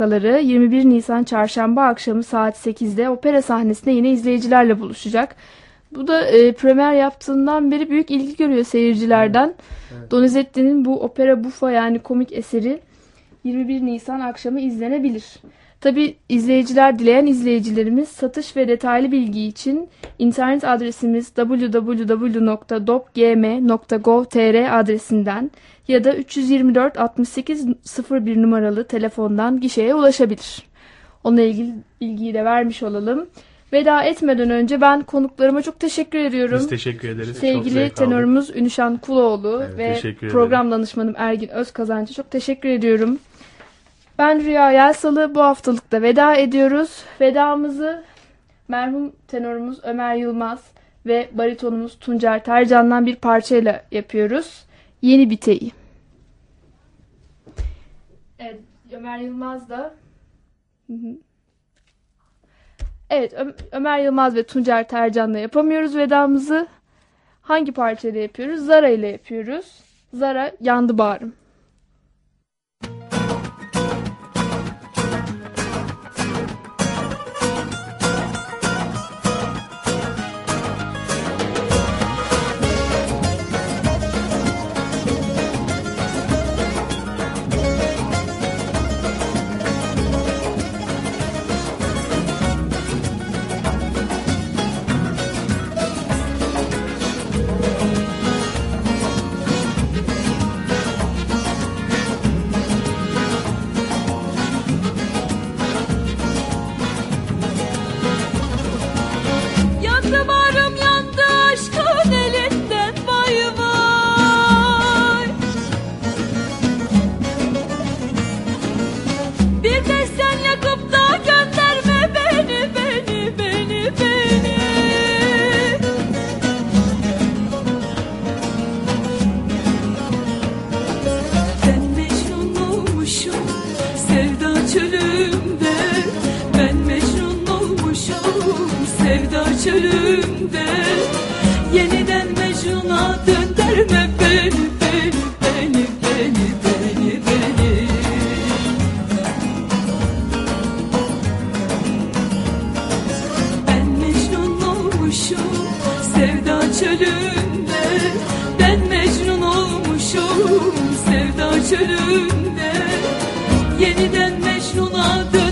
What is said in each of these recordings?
Salı 21 Nisan Çarşamba akşamı saat 8'de opera sahnesinde yine izleyicilerle buluşacak. Bu da e, premier yaptığından beri büyük ilgi görüyor seyircilerden. Evet. Donizetti'nin bu opera buffa yani komik eseri 21 Nisan akşamı izlenebilir. Tabi izleyiciler dileyen izleyicilerimiz satış ve detaylı bilgi için internet adresimiz www.dopgm.gov.tr adresinden ya da 324 68 01 numaralı telefondan gişeye ulaşabilir. Onunla ilgili bilgiyi de vermiş olalım. Veda etmeden önce ben konuklarıma çok teşekkür ediyorum. Biz teşekkür ederiz. Sevgili tenorumuz Ünüşan Kuloğlu Evet, ve program danışmanım Ergin Özkazancı çok teşekkür ediyorum. Ben Rüya Yelsalı bu haftalıkta veda ediyoruz. Vedamızı merhum tenorumuz Ömer Yılmaz ve baritonumuz Tuncer Tercan'dan bir parçayla yapıyoruz. Yeni Biteyi. Evet, Ömer Yılmaz da Hı hı. Evet, Ö- Ömer Yılmaz ve Tuncer Tercan'la yapamıyoruz vedamızı. Hangi parçayla yapıyoruz? Zara ile yapıyoruz. Zara yandı bağrım. Çölümde Yeniden Mecnun'a döndürme beni beni beni beni Ben Mecnun olmuşum sevda Ben Mecnun olmuşum sevda Yeniden Mecnun'a döndürme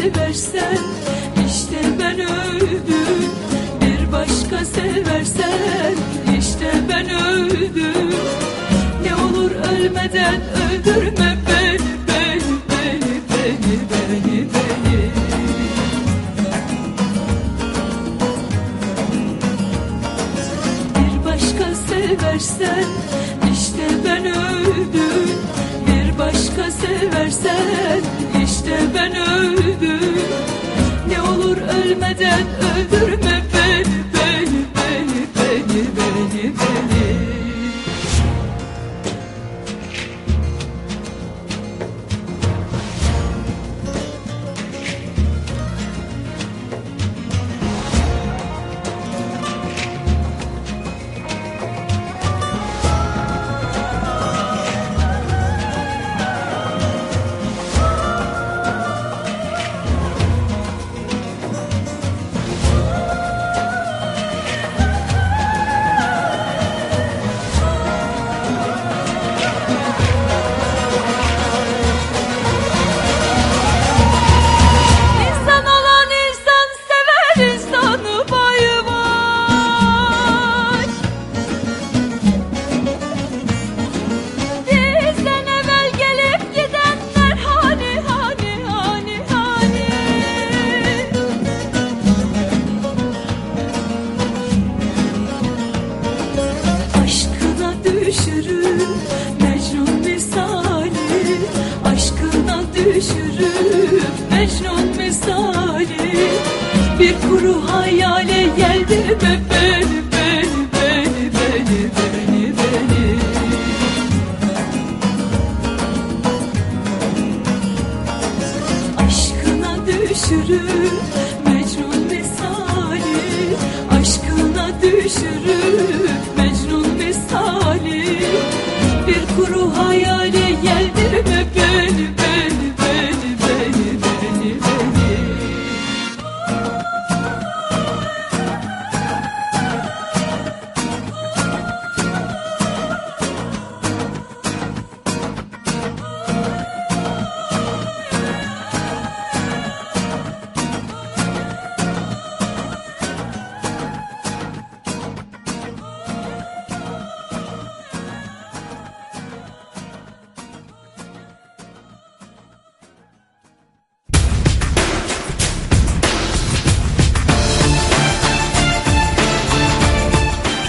seversen işte ben öldüm. Bir başka seversen işte ben öldüm. Ne olur ölmeden öldürme beni beni beni beni beni beni. Bir başka seversen ölmeden öldürme kuru hayale yeldirme beni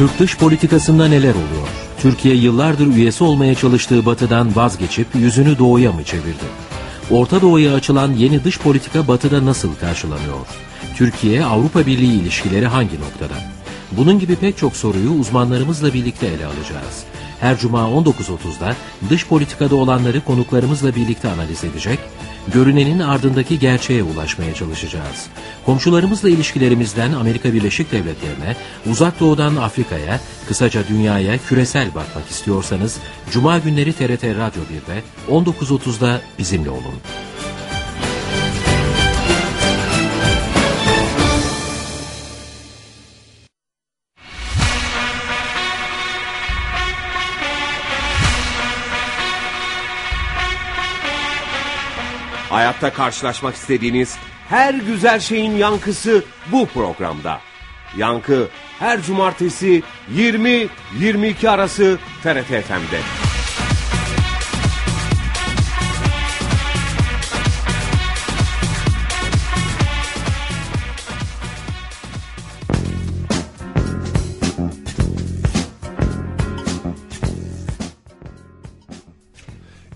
Türk dış politikasında neler oluyor? Türkiye yıllardır üyesi olmaya çalıştığı batıdan vazgeçip yüzünü doğuya mı çevirdi? Orta Doğu'ya açılan yeni dış politika batıda nasıl karşılanıyor? Türkiye-Avrupa Birliği ilişkileri hangi noktada? Bunun gibi pek çok soruyu uzmanlarımızla birlikte ele alacağız. Her cuma 19.30'da dış politikada olanları konuklarımızla birlikte analiz edecek, görünenin ardındaki gerçeğe ulaşmaya çalışacağız. Komşularımızla ilişkilerimizden Amerika Birleşik Devletleri'ne, Uzak Doğu'dan Afrika'ya, kısaca dünyaya küresel bakmak istiyorsanız Cuma günleri TRT Radyo 1'de 19.30'da bizimle olun. Hayatta karşılaşmak istediğiniz her güzel şeyin yankısı bu programda. Yankı her cumartesi 20-22 arası TRT FM'de.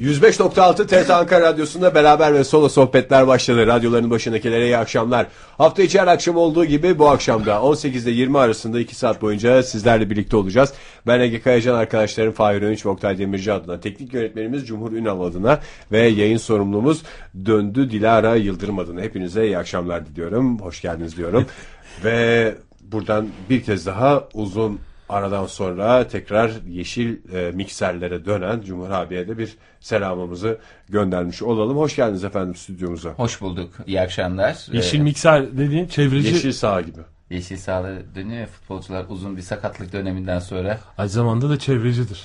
...105.6 TRT Ankara Radyosu'nda beraber ve solo sohbetler başladı. Radyoların başındakilere iyi akşamlar. Hafta içi her akşam olduğu gibi bu akşamda 18 ile 20 arasında 2 saat boyunca sizlerle birlikte olacağız. Ben Ege Kayacan arkadaşlarım Fahir Önüç ve Oktay Demirci adına, teknik yönetmenimiz Cumhur Ünal adına ve yayın sorumlumuz Döndü Dilara Yıldırım adına. Hepinize iyi akşamlar diliyorum. Hoş geldiniz diyorum. ve buradan bir kez daha uzun Aradan sonra tekrar yeşil e, mikserlere dönen Cumhur abiye de bir selamımızı göndermiş olalım. Hoş geldiniz efendim stüdyomuza. Hoş bulduk. İyi akşamlar. Yeşil Ee, mikser dediğin çevreci Yeşil saha gibi. yeşil sahalı dönüyor ya futbolcular uzun bir sakatlık döneminden sonra. aynı zamanda da çevrecidir.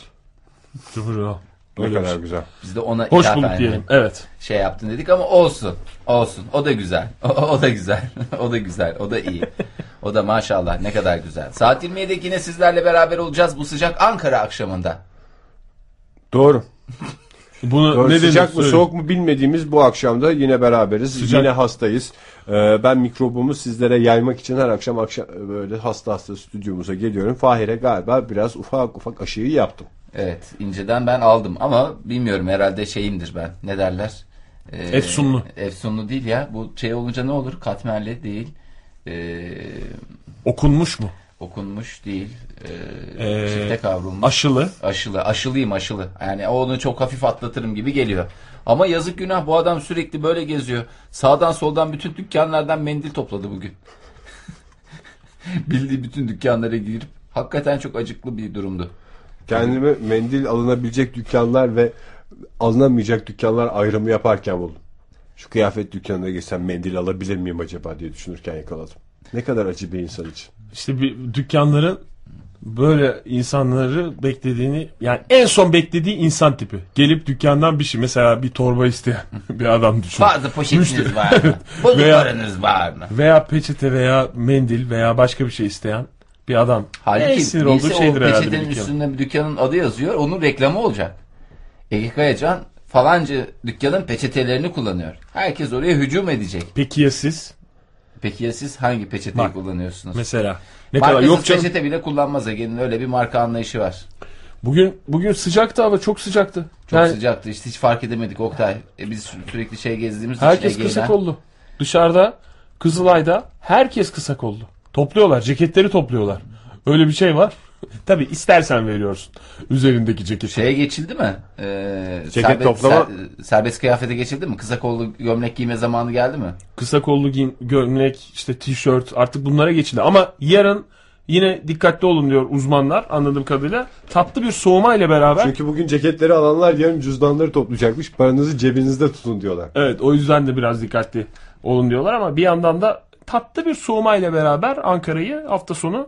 Cumhur o. Ne kadar şey. güzel. Biz de ona Hoş bulduk diyelim. Evet. şey yaptın dedik ama olsun. Olsun. O da güzel. O, o da güzel. o da güzel. O da iyi. O da maşallah ne kadar güzel. Saat 27'de yine sizlerle beraber olacağız bu sıcak Ankara akşamında. Doğru. Bunu Doğru. ne Sıcak mı soğuk mu bilmediğimiz bu akşamda yine beraberiz. Sıcak. Yine hastayız. Ee, ben mikrobumu sizlere yaymak için her akşam akşam böyle hasta hasta stüdyomuza geliyorum. Fahir'e galiba biraz ufak ufak aşıyı yaptım. Evet inceden ben aldım ama bilmiyorum herhalde şeyimdir ben. Ne derler? Ee, Efsunlu. Efsunlu değil ya. Bu şey olunca ne olur? Katmerli değil. Ee, Okunmuş mu? okunmuş değil. Ee, Ee, çifte kavrulmuş. Aşılı. aşılı. Aşılıyım aşılı. Yani onu çok hafif atlatırım gibi geliyor. Ama yazık günah bu adam sürekli böyle geziyor. Sağdan soldan bütün dükkanlardan mendil topladı bugün. Bildiği bütün dükkanlara girip hakikaten çok acıklı bir durumdu. Kendimi mendil alınabilecek dükkanlar ve alınamayacak dükkanlar ayrımı yaparken buldum. Şu kıyafet dükkanına girsem mendil alabilir miyim acaba diye düşünürken yakaladım. Ne kadar acı bir insan için. İşte bir dükkanların böyle insanları beklediğini yani en son beklediği insan tipi. Gelip dükkandan bir şey mesela bir torba isteyen bir adam düşün. Fazla poşetiniz var mı? Bozuk Veya- paranız var mı? Veya peçete veya mendil veya başka bir şey isteyen bir adam. en Halbuki sinir birisi olduğu o şeydir herhalde bir peçetenin dükkanın. üstünde bir dükkanın adı yazıyor. Onun reklamı olacak. Ege Kayacan falanca dükkanın peçetelerini kullanıyor. Herkes oraya hücum edecek. Peki ya siz? Peki ya siz hangi peçeteyi Bak, kullanıyorsunuz? Mesela. Ne kadar Markasız yok canım. peçete bile kullanmaz Ege'nin öyle bir marka anlayışı var. Bugün bugün sıcaktı hava çok sıcaktı. Çok Yani sıcaktı işte hiç fark edemedik Oktay. E biz sü- sürekli şey gezdiğimiz için Herkes Ege'yle- kısa kollu. Dışarıda Kızılay'da herkes kısa kollu. Topluyorlar. Ceketleri topluyorlar. Öyle bir şey var. Tabi istersen veriyorsun. Üzerindeki ceketi. Şeye geçildi mi? Ee, Ceket toplama- ser- serbest kıyafete geçildi mi? Kısa kollu gömlek giyme zamanı geldi mi? kısa kollu giyin, gömlek, işte tişört artık bunlara geçildi. Ama yarın yine dikkatli olun diyor uzmanlar anladığım kadarıyla. Tatlı bir soğuma ile beraber. Çünkü bugün ceketleri alanlar yarın cüzdanları toplayacakmış. Paranızı cebinizde tutun diyorlar. Evet o yüzden de biraz dikkatli olun diyorlar ama bir yandan da tatlı bir soğuma ile beraber Ankara'yı hafta sonu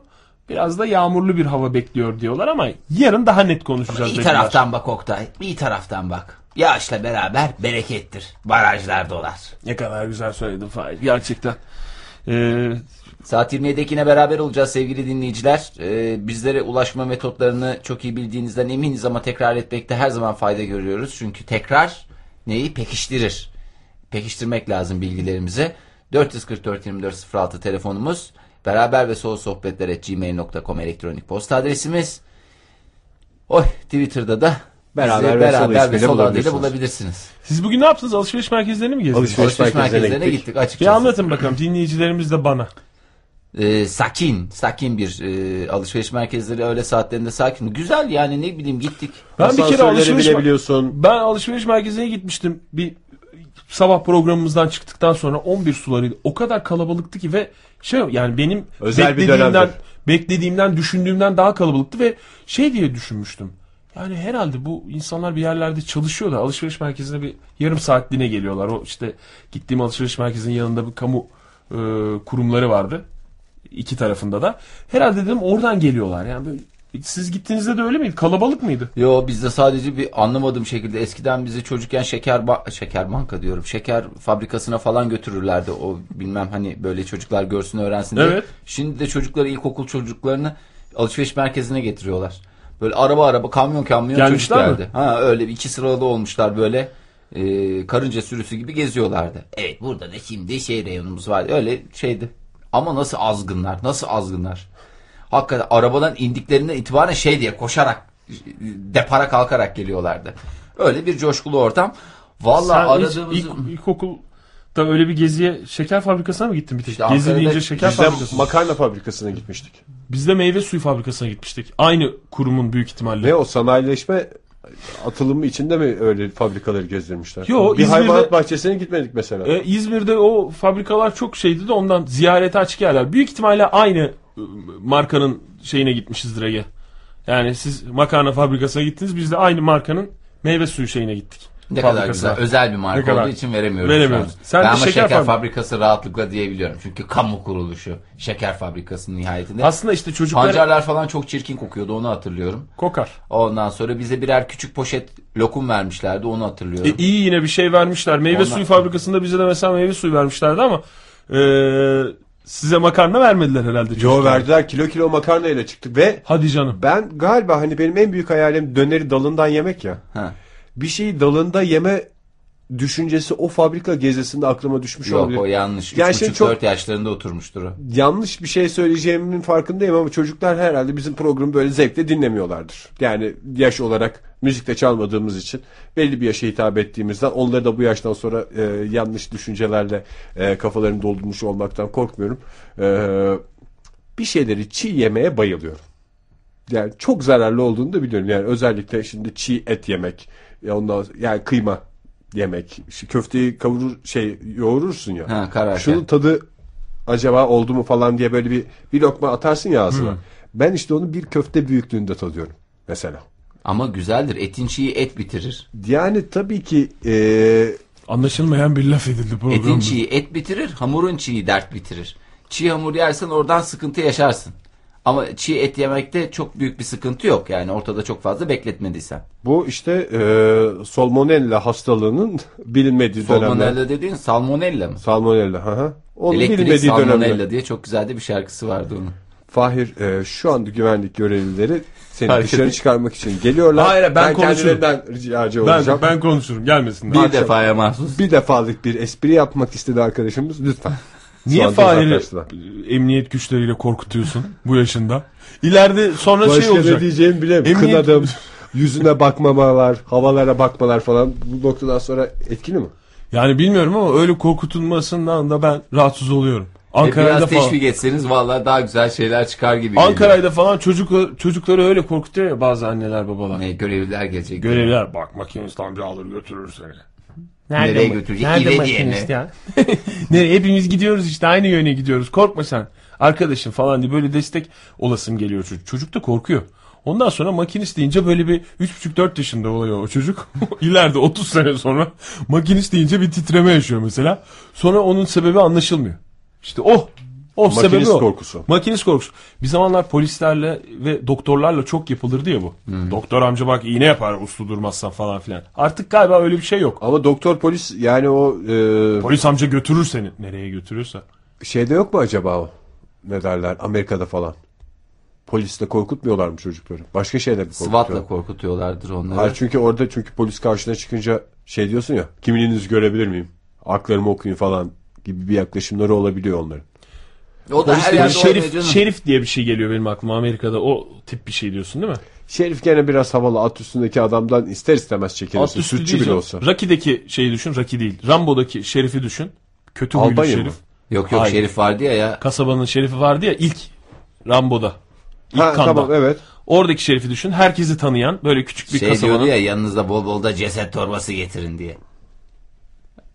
biraz da yağmurlu bir hava bekliyor diyorlar ama yarın daha net konuşacağız. Bir dediler. taraftan bak Oktay, bir taraftan bak. Yağışla beraber berekettir. Barajlar dolar. Ne kadar güzel söyledin Fahir gerçekten. Ee, Saat 27'dekine beraber olacağız sevgili dinleyiciler. Ee, bizlere ulaşma metotlarını çok iyi bildiğinizden eminiz ama tekrar etmekte her zaman fayda görüyoruz. Çünkü tekrar neyi pekiştirir. Pekiştirmek lazım bilgilerimizi. 444 24 06 telefonumuz. Beraber ve sol sohbetler gmail.com elektronik posta adresimiz. Oy Twitter'da da Beraber bizi ve Sol beraber ve sol adıyla bulabilirsiniz. siz bugün ne yaptınız? Alışveriş merkezlerine mi gezdiniz? Alışveriş Alışveriş merkezlerine merkezlerine gittik. gittik Bir açıkçası. anlatın bakalım dinleyicilerimiz de bana. e, sakin, sakin bir e, alışveriş merkezleri öyle saatlerinde sakin. Güzel yani ne bileyim gittik. Ben bir kere alışveriş bilebiliyorsun. Ben alışveriş merkezine gitmiştim. Bir sabah programımızdan çıktıktan sonra 11 sularıydı. O kadar kalabalıktı ki ve şey yani benim Özel beklediğimden beklediğimden düşündüğümden daha kalabalıktı ve şey diye düşünmüştüm. Yani herhalde bu insanlar bir yerlerde çalışıyor da alışveriş merkezine bir yarım saatliğine geliyorlar. O işte gittiğim alışveriş merkezinin yanında bir kamu e, kurumları vardı. iki tarafında da. Herhalde dedim oradan geliyorlar. Yani böyle, siz gittiğinizde de öyle miydi? Kalabalık mıydı? Yo bizde sadece bir anlamadığım şekilde eskiden bizi çocukken şeker ba- şeker banka diyorum. Şeker fabrikasına falan götürürlerdi. O bilmem hani böyle çocuklar görsün öğrensin diye. Evet. Şimdi de çocukları ilkokul çocuklarını alışveriş merkezine getiriyorlar. Böyle araba araba kamyon kamyon Gelmişler çocuk mi? geldi. Ha öyle iki sıralı olmuşlar böyle. e, karınca sürüsü gibi geziyorlardı. Evet burada da şimdi şey reyonumuz var. Öyle şeydi. Ama nasıl azgınlar, nasıl azgınlar. Hakikaten arabadan indiklerinden itibaren şey diye koşarak depara kalkarak geliyorlardı. Öyle bir coşkulu ortam. Vallahi aradığımız ilk, ilkokulda öyle bir geziye şeker fabrikasına mı gittin bir tek? İşte Gezi deyince şeker Biz de fabrikası. makarna fabrikasına gitmiştik. Biz de meyve suyu fabrikasına gitmiştik. Aynı kurumun büyük ihtimalle. Ne o sanayileşme atılımı içinde mi öyle fabrikaları gezdirmişler? Yo, bir İzmir'de- hayvanat bahçesine gitmedik mesela. Ee, İzmir'de o fabrikalar çok şeydi de ondan ziyarete açık yerler. Büyük ihtimalle aynı markanın şeyine gitmişizdir Ege. Yani siz makarna fabrikasına gittiniz biz de aynı markanın meyve suyu şeyine gittik. ne kadar güzel. Özel bir marka kadar? olduğu için veremiyoruz. Veremiyoruz. Sen ben ama şeker şeker, fabri- fabrikası rahatlıkla diyebiliyorum. Çünkü kamu kuruluşu. Şeker fabrikası nihayetinde. Aslında işte çocuklar Pancarlar falan çok çirkin kokuyordu onu hatırlıyorum. kokar. Ondan sonra bize birer küçük poşet lokum vermişlerdi onu hatırlıyorum. E, iyi yine bir şey vermişler. Meyve Onlar- suyu fabrikasında bize de mesela meyve suyu vermişlerdi ama e, size makarna vermediler herhalde. Yo çocuklar. verdiler kilo kilo makarna ile çıktık ve Hadi canım. ben galiba hani benim en büyük hayalim döneri dalından yemek ya. Ha. Bir şeyi dalında yeme düşüncesi o fabrika gezisinde aklıma düşmüş Yok olabilir. o yanlış. Yani 3,5-4 şimdi çok- yaşlarında oturmuştur o. yanlış bir şey söyleyeceğimin farkındayım ama çocuklar herhalde bizim programı böyle zevkle dinlemiyorlardır. Yani yaş olarak müzikte çalmadığımız için belli bir yaşa hitap ettiğimizden onları da bu yaştan sonra e, yanlış düşüncelerle e, kafalarını doldurmuş olmaktan korkmuyorum. E, bir şeyleri çiğ yemeye bayılıyorum. Yani çok zararlı olduğunu da biliyorum. Yani özellikle şimdi çiğ et yemek, ya ondan yani kıyma yemek, işte köfteyi kavurur şey yoğurursun ya. Ha, kararken. Şunun tadı acaba oldu mu falan diye böyle bir bir lokma atarsın ya ağzına. Ben işte onu bir köfte büyüklüğünde tadıyorum mesela. Ama güzeldir. Etin çiği et bitirir. Yani tabii ki e, Anlaşılmayan bir laf edildi Etin programda. çiği et bitirir, hamurun çiği dert bitirir. Çiğ hamur yersen oradan sıkıntı yaşarsın. Ama çiğ et yemekte çok büyük bir sıkıntı yok. Yani ortada çok fazla bekletmediysen. bu işte e, salmonella hastalığının bilinmediği dönemler. Salmonella dediğin salmonella mı? Salmonella. Hı hı. Onun Elektrik bilinmediği salmonella dönemler. diye çok güzel de bir şarkısı vardı onun. Fahir e, şu anda güvenlik görevlileri seni Hareket dışarı çıkarmak için geliyorlar. Hayır, ben konuşurum. kendilerinden ricacı olacağım. Ben, ben konuşurum gelmesinler. Bir Akşam- defaya mahsus. Bir defalık bir espri yapmak istedi arkadaşımız lütfen. Niye uzaklaştılar. emniyet güçleriyle korkutuyorsun bu yaşında? İleride sonra Başka şey ne olacak. diyeceğimi bile Emniyet- kınadım. Yüzüne bakmamalar, havalara bakmalar falan bu noktadan sonra etkili mi? Yani bilmiyorum ama öyle korkutulmasından da ben rahatsız oluyorum. E, Ankara'da biraz falan. teşvik etseniz vallahi daha güzel şeyler çıkar gibi geliyor. Ankara'da falan çocuk çocukları öyle korkutuyor ya bazı anneler babalar. Ne, görevliler gelecek. Görevliler bak makinistan bir alır götürür seni. Nereye ma- götürecek? Nerede İleriye makinist mi? ya? Nereye? Hepimiz gidiyoruz işte aynı yöne gidiyoruz. Korkma sen. Arkadaşım falan diye böyle destek olasım geliyor çocuk. Çocuk da korkuyor. Ondan sonra makinist deyince böyle bir 3,5-4 yaşında oluyor o çocuk. İleride 30 sene sonra makinist deyince bir titreme yaşıyor mesela. Sonra onun sebebi anlaşılmıyor. İşte o. O Makinist sebebi o. korkusu. Makinist korkusu. Bir zamanlar polislerle ve doktorlarla çok yapılırdı ya bu. Doktor amca bak iğne yapar uslu durmazsan falan filan. Artık galiba öyle bir şey yok. Ama doktor polis yani o e, Polis amca götürür seni. Nereye götürürse. şeyde yok mu acaba o? Ne derler Amerika'da falan. Polisle korkutmuyorlar mı çocukları? Başka şeyler de korkutuyor. SWAT'la korkutuyorlardır onları. Hayır çünkü orada çünkü polis karşına çıkınca şey diyorsun ya kimliğinizi görebilir miyim? Haklarımı okuyun falan gibi bir yaklaşımları olabiliyor onların. O da her yerde olmuyor şerif, canım. şerif diye bir şey geliyor benim aklıma Amerika'da. O tip bir şey diyorsun değil mi? Şerif gene biraz havalı at üstündeki adamdan ister istemez çekilirsin. Üstü Sütçü değil bile canım. olsa. Rocky'deki şeyi düşün. Rocky değil. Rambo'daki şerifi düşün. Kötü huylu Albanya şerif. mı? Yok yok Hayır. şerif vardı ya ya. Kasabanın şerifi vardı ya ilk Rambo'da. İlk Ha, kanda. tamam evet. Oradaki şerifi düşün. Herkesi tanıyan böyle küçük bir Şey kasabanın. diyordu ya yanınızda bol bol da ceset torbası getirin diye.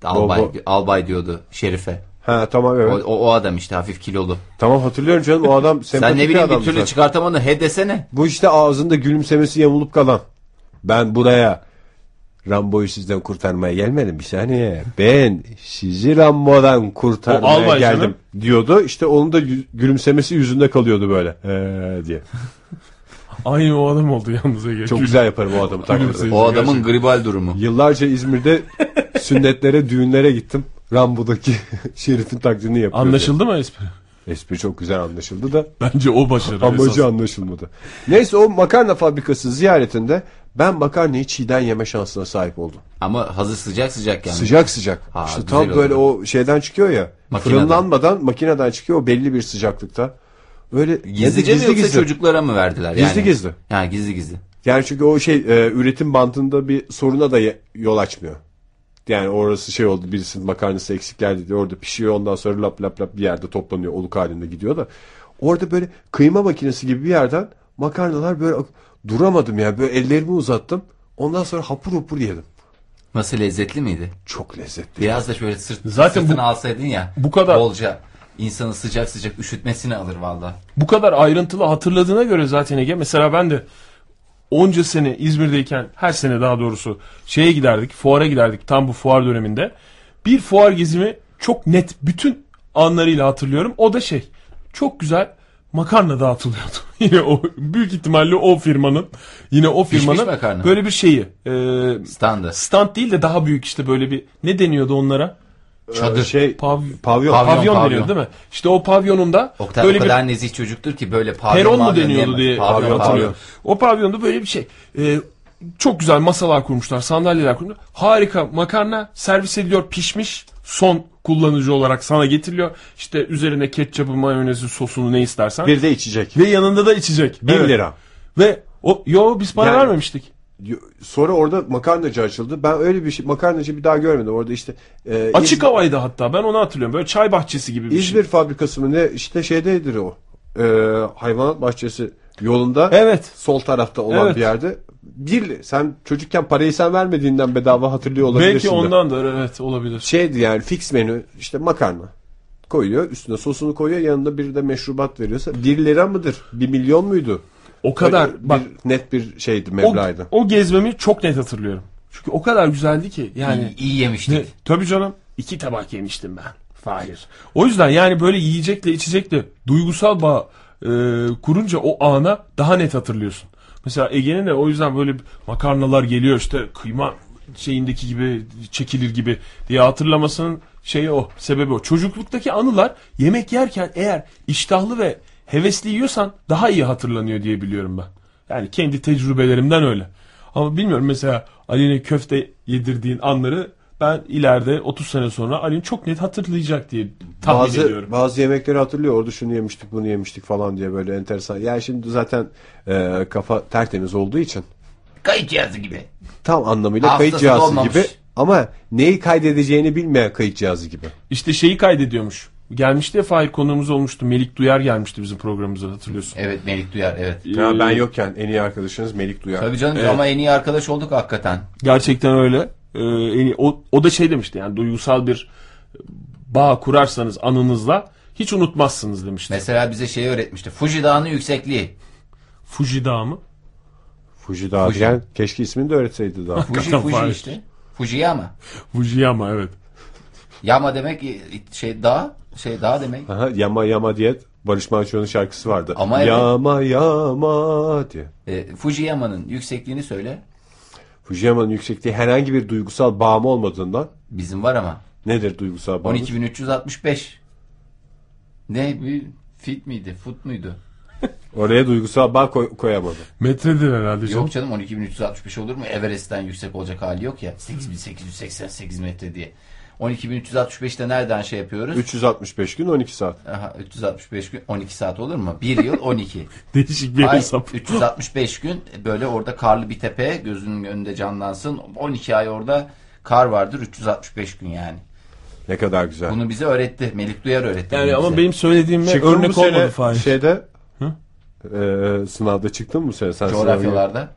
Albay, Bol bol. albay diyordu şerife. Ha tamam O, evet. o, o adam işte hafif kilolu. Tamam hatırlıyorum canım o adam sempatik Sen ne bir bileyim bir türlü çıkartamadın he desene. Bu işte ağzında gülümsemesi yamulup kalan. Ben buraya Rambo'yu sizden kurtarmaya gelmedim bir saniye. Ben sizi Rambo'dan O kurtarmaya geldim canım. diyordu. İşte onun da gü- gülümsemesi yüzünde kalıyordu böyle. Ee, diye. Aynı o adam oldu yalnız Ege. Çok güzel yaparım o adamı. O adamın gribal durumu. Yıllarca İzmir'de sünnetlere, düğünlere gittim. Rambo'daki şerifin taklidini yapıyordu. Anlaşıldı mı espri? Espri çok güzel anlaşıldı da Bence o başarı. amacı esas. anlaşılmadı. Neyse o makarna fabrikası ziyaretinde ben makarnayı çiğden yeme şansına sahip oldum. Ama hazır sıcak sıcak yani. Sıcak sıcak. Ha, işte tam böyle oldu. o şeyden çıkıyor ya. Makineden. Fırınlanmadan makineden çıkıyor o belli bir sıcaklıkta. Öyle Gizlice mi yoksa çocuklara mı verdiler? Gizli yani? gizli. Ha gizli gizli. Yani çünkü o şey e, üretim bandında bir soruna da yol açmıyor. Yani orası şey oldu birisinin makarnası eksik geldi diye orada pişiyor ondan sonra lap lap lap bir yerde toplanıyor oluk halinde gidiyor da. Orada böyle kıyma makinesi gibi bir yerden makarnalar böyle duramadım yani böyle ellerimi uzattım. Ondan sonra hapur hapur yedim. Nasıl lezzetli miydi? Çok lezzetli. Biraz da şöyle sırt, Zaten sırtını bu- alsaydın ya. bu kadar- Bolca insanı sıcak sıcak üşütmesini alır valla. Bu kadar ayrıntılı hatırladığına göre zaten Ege. Mesela ben de onca sene İzmir'deyken her sene daha doğrusu şeye giderdik. Fuara giderdik tam bu fuar döneminde. Bir fuar gezimi çok net bütün anlarıyla hatırlıyorum. O da şey çok güzel makarna dağıtılıyordu. yine o büyük ihtimalle o firmanın yine o Pişmiş firmanın makarna. böyle bir şeyi e, Standı. stand değil de daha büyük işte böyle bir ne deniyordu onlara? Çadır. Şey Pav- pavyon. Pavyon, pavyon, pavyon. deniyor değil mi? İşte o pavyonunda Oktay böyle o bir kadar nezih çocuktur ki böyle pavyon Peron mu deniyordu diye Pavyon, hatırlıyorum. pavyon. O pavyonda böyle bir şey. Ee, çok güzel masalar kurmuşlar, sandalyeler kurmuşlar. Harika makarna servis ediliyor pişmiş. Son kullanıcı olarak sana getiriliyor. İşte üzerine ketçapı, mayonezi, sosunu ne istersen. Bir de içecek. Ve yanında da içecek. 1 Evet. lira. Ve o yo biz para Yani- vermemiştik. Sonra orada makarnacı açıldı. Ben öyle bir şey makarnacı bir daha görmedim. Orada işte e, Açık İz- havaydı hatta. Ben onu hatırlıyorum. Böyle çay bahçesi gibi bir İzmir şey. fabrikası mı ne işte şeydedir o. E, hayvanat bahçesi yolunda Evet. sol tarafta olan Evet. bir yerde. Bir sen çocukken parayı sen vermediğinden bedava hatırlıyor olabilirsin. Belki ondandır evet olabilir. Şeydi yani fix menü işte makarna koyuyor üstüne sosunu koyuyor yanında bir de meşrubat veriyorsa 1 lira mıdır 1 milyon muydu? O kadar Öyle bak bir, net bir şeydi o, meblağıydı. o gezmemi çok net hatırlıyorum. Çünkü o kadar güzeldi ki yani İyi, iyi yemiştik. Ne? Tabii canım. İki tabak yemiştim ben. Fahir. O yüzden yani böyle yiyecekle içecekle duygusal bağ e, kurunca o ana daha net hatırlıyorsun. Mesela Ege'nin de o yüzden böyle makarnalar geliyor işte kıyma şeyindeki gibi çekilir gibi diye hatırlamasının şeyi o. Sebebi o. Çocukluktaki anılar yemek yerken eğer iştahlı ve hevesli yiyorsan daha iyi hatırlanıyor diye biliyorum ben. Yani kendi tecrübelerimden öyle. Ama bilmiyorum mesela Ali'ne köfte yedirdiğin anları ben ileride 30 sene sonra Ali'nin çok net hatırlayacak diye tahmin bazı ediyorum. bazı yemekleri hatırlıyor. Orada şunu yemiştik, bunu yemiştik falan diye böyle enteresan. Yani şimdi zaten e, kafa tertemiz olduğu için Kayıt cihazı gibi. tam anlamıyla Hafızası kayıt cihazı dolmamış. gibi Ama neyi kaydedeceğini bilmeyen kayıt cihazı gibi. İşte şeyi kaydediyormuş. Gelmişti ya Fahir konuğumuz olmuştu. Melik Duyar gelmişti bizim programımıza hatırlıyorsun. Evet Melik Duyar evet. Ya ben Ee, yokken en iyi arkadaşınız Melik Duyar. Tabii canım Evet. ama en iyi arkadaş olduk hakikaten. Gerçekten öyle. Ee, en iyi- o, o da şey demişti yani duygusal bir bağ kurarsanız anınızla hiç unutmazsınız demişti. Mesela bize şeyi öğretmişti. Fuji Dağı'nın yüksekliği. Fuji Dağı mı? Fuji Dağı Fuji. diyen keşke ismini de öğretseydi daha. Fuji Fuji Fahir. işte. Fujiyama. Fujiyama evet. Yama demek şey dağ, şey dağ demek. Aha, yama yama diye Barış Manço'nun şarkısı vardı. Ama evet. yama yama diye. E, Fujiyama'nın yüksekliğini söyle. Fujiyama'nın yüksekliği herhangi bir duygusal bağım olmadığından Bizim var ama. nedir duygusal bağım? 12365. Ne bir fit miydi? Fut muydu? Oraya duygusal bağ koy- koyamadı. Metredir herhalde canım. Yok canım 12365 olur mu? Everest'ten yüksek olacak hali yok ya. 8888 metre diye. 12365'te nereden şey yapıyoruz? 365 gün 12 saat. Aha, 365 gün 12 saat olur mu? 1 yıl 12. Değişik bir Ay, hesap. 365 gün böyle orada karlı bir tepe gözünün önünde canlansın. 12 ay orada kar vardır 365 gün yani. Ne kadar güzel. Bunu bize öğretti. Melik Duyar öğretti. Yani ama bize. benim söylediğime Çıktın mı örnek olmadı Fahir. Şeyde e, sınavda çıktın mı bu sene? Sen coğrafyalarda.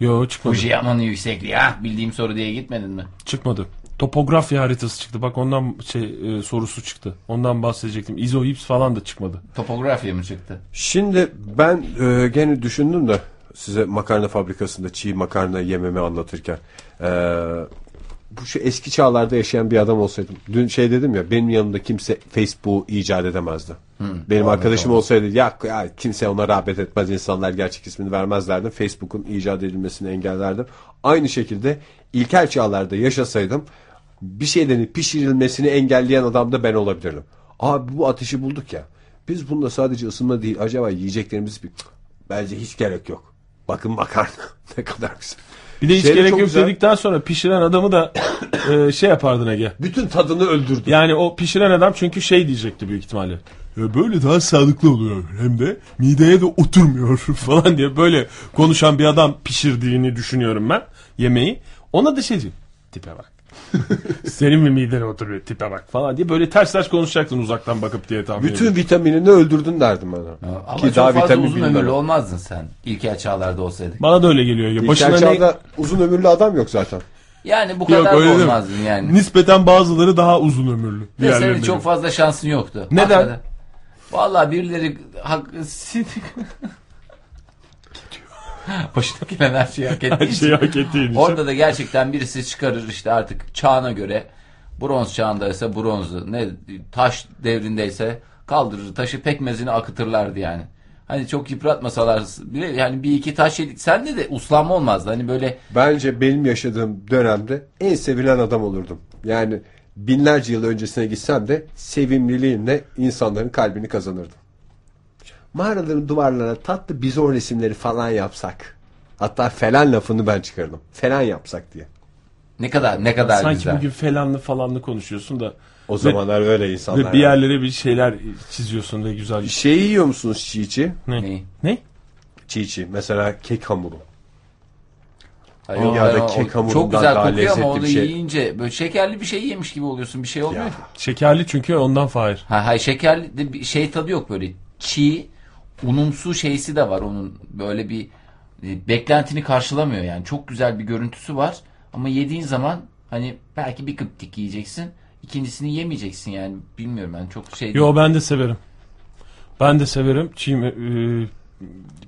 Yo çıkmadı. Fujiyama'nın yüksekliği. Ha, bildiğim soru diye gitmedin mi? Çıkmadı. Topografya haritası çıktı. Bak ondan şey e, sorusu çıktı. Ondan bahsedecektim. İzohips falan da çıkmadı. Topografya mı çıktı? Şimdi ben e, gene düşündüm de size makarna fabrikasında çiğ makarna yememi anlatırken. E, bu şu eski çağlarda yaşayan bir adam olsaydım. Dün şey dedim ya benim yanımda kimse Facebook'u icat edemezdi. benim arkadaşım olsaydı ya, ya kimse ona rağbet etmez insanlar gerçek ismini vermezlerdi. Facebook'un icat edilmesini engellerdim. Aynı şekilde ilkel çağlarda yaşasaydım bir şeylerin pişirilmesini engelleyen adam da ben olabilirdim. Abi bu ateşi bulduk ya. Biz bunda sadece ısınma değil acaba yiyeceklerimiz bir bence hiç gerek yok. Bakın makarna ne kadar güzel. Bir de hiç Şey de gerek yok güzel. dedikten sonra pişiren adamı da e, şey yapardın Ege. Bütün tadını öldürdü. Yani o pişiren adam çünkü şey diyecekti büyük ihtimalle. Ya böyle daha sağlıklı oluyor hem de mideye de oturmuyor falan diye böyle konuşan bir adam pişirdiğini düşünüyorum ben yemeği. Ona da şey diyor. Tipe bak. Senin mi midene oturuyor tipe bak falan diye böyle ters ters konuşacaktın uzaktan bakıp diye tahmin Bütün vitaminini öldürdün derdim bana. Ama Ki çok daha fazla vitamin uzun bilmem. ömürlü olmazdın sen. İlkel çağlarda olsaydık. Bana da öyle geliyor. Ya. İlkel Başına ne... çağda uzun ömürlü adam yok zaten. Yani bu Yok, kadar öyle da değil mi? olmazdın yani. Nispeten bazıları daha uzun ömürlü. Ve senin diğerlerine çok göre. fazla şansın yoktu. Neden? Hakikaten. Vallahi birileri hak... Başına gelen her şeyi hak ettiği Her şeyi hak ettiğin için. Orada da gerçekten birisi çıkarır işte artık çağına göre bronz çağındaysa bronzu ne taş devrindeyse kaldırır taşı pekmezini akıtırlardı yani. Hani çok yıpratmasalar bile yani bir iki taş yedik. Sende de uslanma olmazdı. Hani böyle Bence benim yaşadığım dönemde en sevilen adam olurdum. Yani binlerce yıl öncesine gitsem de sevimliliğimle insanların kalbini kazanırdım. Mağaraların duvarlarına tatlı bizon resimleri falan yapsak. Hatta falan lafını ben çıkardım. Falan yapsak diye. ne kadar ne kadar Sanki güzel. bugün falanlı falanlı konuşuyorsun da O zamanlar öyle insanlar. ve bir yerlere bir şeyler çiziyorsun ve güzel. Şey yiyor musunuz çiğ çiğ? Ne? Neyi? Ne? Çiğ çiğ. Mesela kek hamuru. Ay, Aa, yok, ya da ay, o- kek hamurundan çok güzel daha kokuyor ama onu bir şey. yiyince böyle şekerli bir şey yemiş gibi oluyorsun. Bir şey olmuyor. Ya. ki. Şekerli çünkü ondan Fahir. Ha, hay şekerli de bir şey tadı yok böyle. Çiğ, unumsu şeysi de var onun. Böyle bir e, beklentini karşılamıyor yani. Çok güzel bir görüntüsü var ama yediğin zaman hani belki bir kıptik yiyeceksin. ikincisini yemeyeceksin yani. Bilmiyorum ben çok şey Yo ben de severim. Ben de severim çiğ e,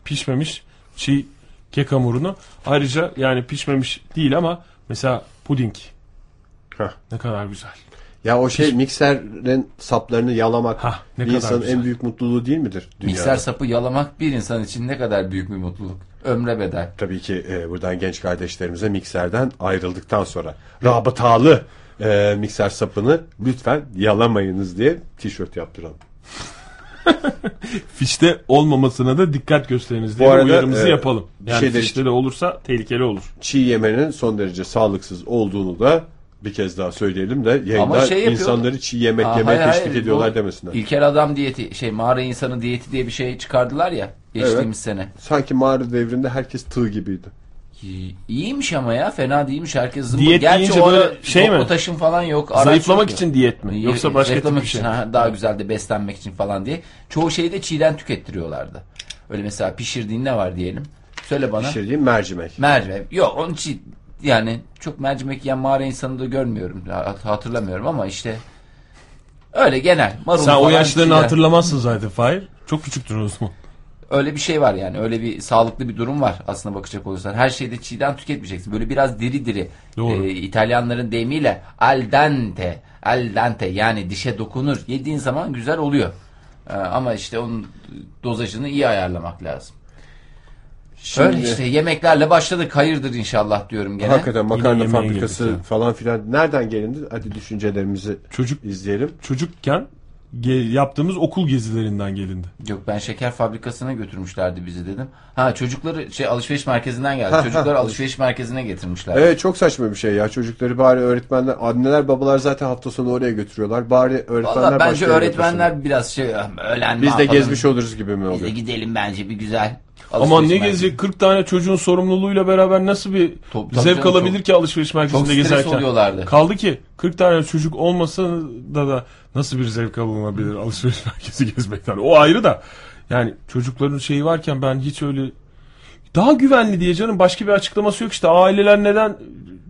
pişmemiş çiğ kek hamurunu. Ayrıca yani pişmemiş değil ama mesela puding. Heh. Ne kadar güzel. Ya o şey mikserin saplarını yalamak Hah, ne bir kadar insanın güzel. en büyük mutluluğu değil midir? Dünyada? Mikser sapı yalamak bir insan için ne kadar büyük bir mutluluk. Ömre bedel. Tabii ki e, buradan genç kardeşlerimize mikserden ayrıldıktan sonra rabıtalı e, mikser sapını lütfen yalamayınız diye tişört yaptıralım. Fişte olmamasına da dikkat gösteriniz Bu diye arada, uyarımızı e, yapalım. Yani şeyde- fişte de olursa tehlikeli olur. Çiğ yemenin son derece sağlıksız olduğunu da bir kez daha söyleyelim de yayında Ama şey yapıyor- insanları çiğ yemek Aa, yemeye hayır, teşvik hayır, ediyorlar bu demesinler. İlkel adam diyeti şey mağara insanı diyeti diye bir şey çıkardılar ya geçtiğimiz sene. Sanki mağara devrinde herkes tığ gibiydi. İyi- İyiymiş ama ya fena değilmiş herkes zımbır. Diyet Gerçi ara böyle şey mi? potaşım falan yok. Zayıflamak yok. için diyet mi? Yoksa başka tip bir şey? için, ha, daha güzel de beslenmek için falan diye. Çoğu şeyi de çiğden tükettiriyorlardı. Öyle mesela pişirdiğin ne var diyelim. Söyle bana. Pişirdiğim mercimek. Mercimek. Yok onun için yani çok mercimek yiyen mağara insanı da görmüyorum. Ha- Hatırlamıyorum ama işte öyle genel. Marul Sen o yaşlarını çiğden. hatırlamazsın zaten Fahir. Çok küçüktür o zaman. Öyle bir şey var yani. Öyle bir sağlıklı bir durum var aslında bakacak olursan. Her şeyde çiğden tüketmeyeceksin. Böyle biraz diri diri. Doğru. Ee, İtalyanların deyimiyle al dente. Al dente yani dişe dokunur. Yediğin zaman güzel oluyor. Ee, ama işte onun dozajını iyi ayarlamak lazım. Şimdi- Öyle işte yemeklerle başladık. Hayırdır inşallah diyorum gene. Hakikaten makarna fabrikası falan filan nereden gelindi? Hadi düşüncelerimizi Çocuk izleyelim. çocukken ge- yaptığımız okul gezilerinden gelindi. Yok ben şeker fabrikasına götürmüşlerdi bizi dedim. Ha çocukları şey alışveriş merkezinden geldi. Çocukları alışveriş merkezine getirmişler. Evet çok saçma bir şey ya. Çocukları bari öğretmenler, anneler babalar zaten hafta sonu oraya götürüyorlar. Bari öğretmenler Valla bence öğretmenler biraz şey öğlen götürsün. Biz de gezmiş oluruz gibi mi Biz de oluyor? gidelim bence bir güzel. Ama Alışveriş ne gezecek 40 tane çocuğun sorumluluğuyla beraber nasıl bir Top- zevk canım, alabilir çok- ki alışveriş merkezinde gezerken? oluyorlardı. Kaldı ki 40 tane çocuk olmasa da da nasıl bir zevk alınabilir alışveriş merkezi gezmekten? O ayrı da yani çocukların şeyi varken ben hiç öyle daha güvenli diye canım başka bir açıklaması yok işte aileler neden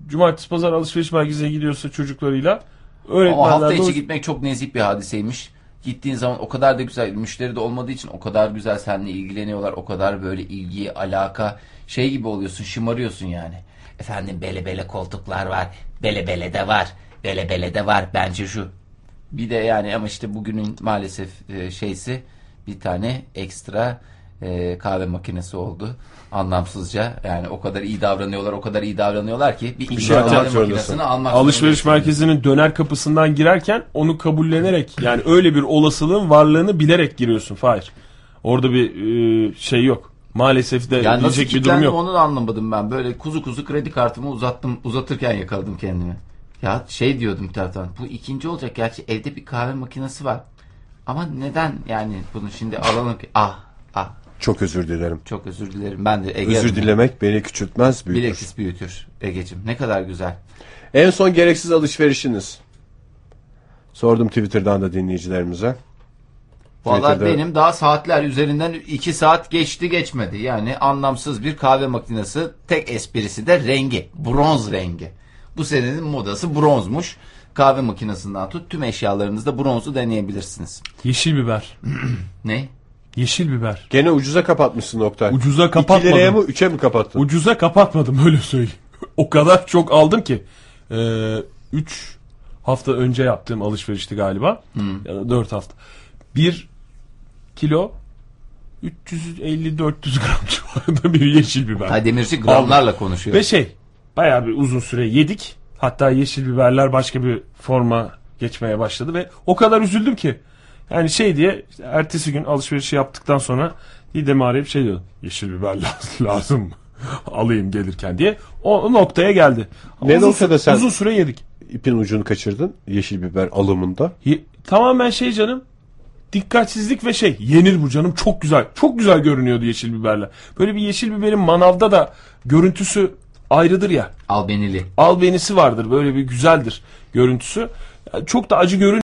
cumartesi pazar alışveriş merkezine gidiyorsa çocuklarıyla öğretmenler Ama hafta içi gitmek çok nezih bir hadiseymiş. Gittiğin zaman o kadar da güzel müşteri de olmadığı için o kadar güzel seninle ilgileniyorlar. O kadar böyle ilgi, alaka şey gibi oluyorsun şımarıyorsun yani. Efendim bele bele koltuklar var. Bele bele de var. Bele bele de var. Bence şu. Bir de yani ama işte bugünün maalesef e, şeysi bir tane ekstra e, kahve makinesi oldu. Anlamsızca yani o kadar iyi davranıyorlar o kadar iyi davranıyorlar ki bir iki şey almak makinesini almak alışveriş merkezinin döner kapısından girerken onu kabullenerek yani öyle bir olasılığın varlığını bilerek giriyorsun Fahir. Orada bir e, şey yok. Maalesef de Yani diyecek bir durum yok. onu da anlamadım ben. Böyle kuzu kuzu kredi kartımı uzattım uzatırken yakaladım kendimi. Ya şey diyordum bir taraftan. Bu ikinci olacak gerçi evde bir kahve makinesi var. Ama neden yani bunu şimdi alalım ki? Ah ah Çok özür dilerim. çok özür dilerim. Ben de Ege Özür dilemek beni küçültmez büyütür. Bilekis büyütür Ege'cim. Ne kadar güzel. En son gereksiz alışverişiniz. Sordum Twitter'dan da dinleyicilerimize. Valla benim daha saatler üzerinden 2 saat geçti geçmedi. Yani anlamsız bir kahve makinesi. Tek esprisi de rengi. Bronz rengi. Bu senenin modası bronzmuş. Kahve makinesinden tut tüm eşyalarınızda bronzu deneyebilirsiniz. Yeşil biber. Ne? Yeşil biber. Gene ucuza kapatmışsın Oktay. Ucuza 2 liraya kapatmadım. mı 3'e mi kapattın? Ucuza kapatmadım öyle söyleyeyim. o kadar çok aldım ki. 3 hafta önce yaptığım alışverişti galiba. Ya da 4 hafta. 1 kilo 350-400 gram civarında bir yeşil biber. Haydemirci gramlarla konuşuyor. Ve şey bayağı bir uzun süre yedik. Hatta yeşil biberler başka bir forma geçmeye başladı ve o kadar üzüldüm ki. Yani şey diye işte ertesi gün alışverişi yaptıktan sonra Didem'i arayıp şey diyor. Yeşil biber lazım? Alayım gelirken diye. O, o noktaya geldi. Ne uzun, noktada sen- Uzun süre yedik. İpin ucunu kaçırdın yeşil biber alımında. Ye- tamamen şey canım. Dikkatsizlik ve şey yenir bu canım çok güzel. Çok güzel görünüyordu yeşil biberler. Böyle bir yeşil biberin manavda da görüntüsü ayrıdır ya. Albenili. albenisi vardır. Böyle bir güzeldir görüntüsü. Yani çok da acı görün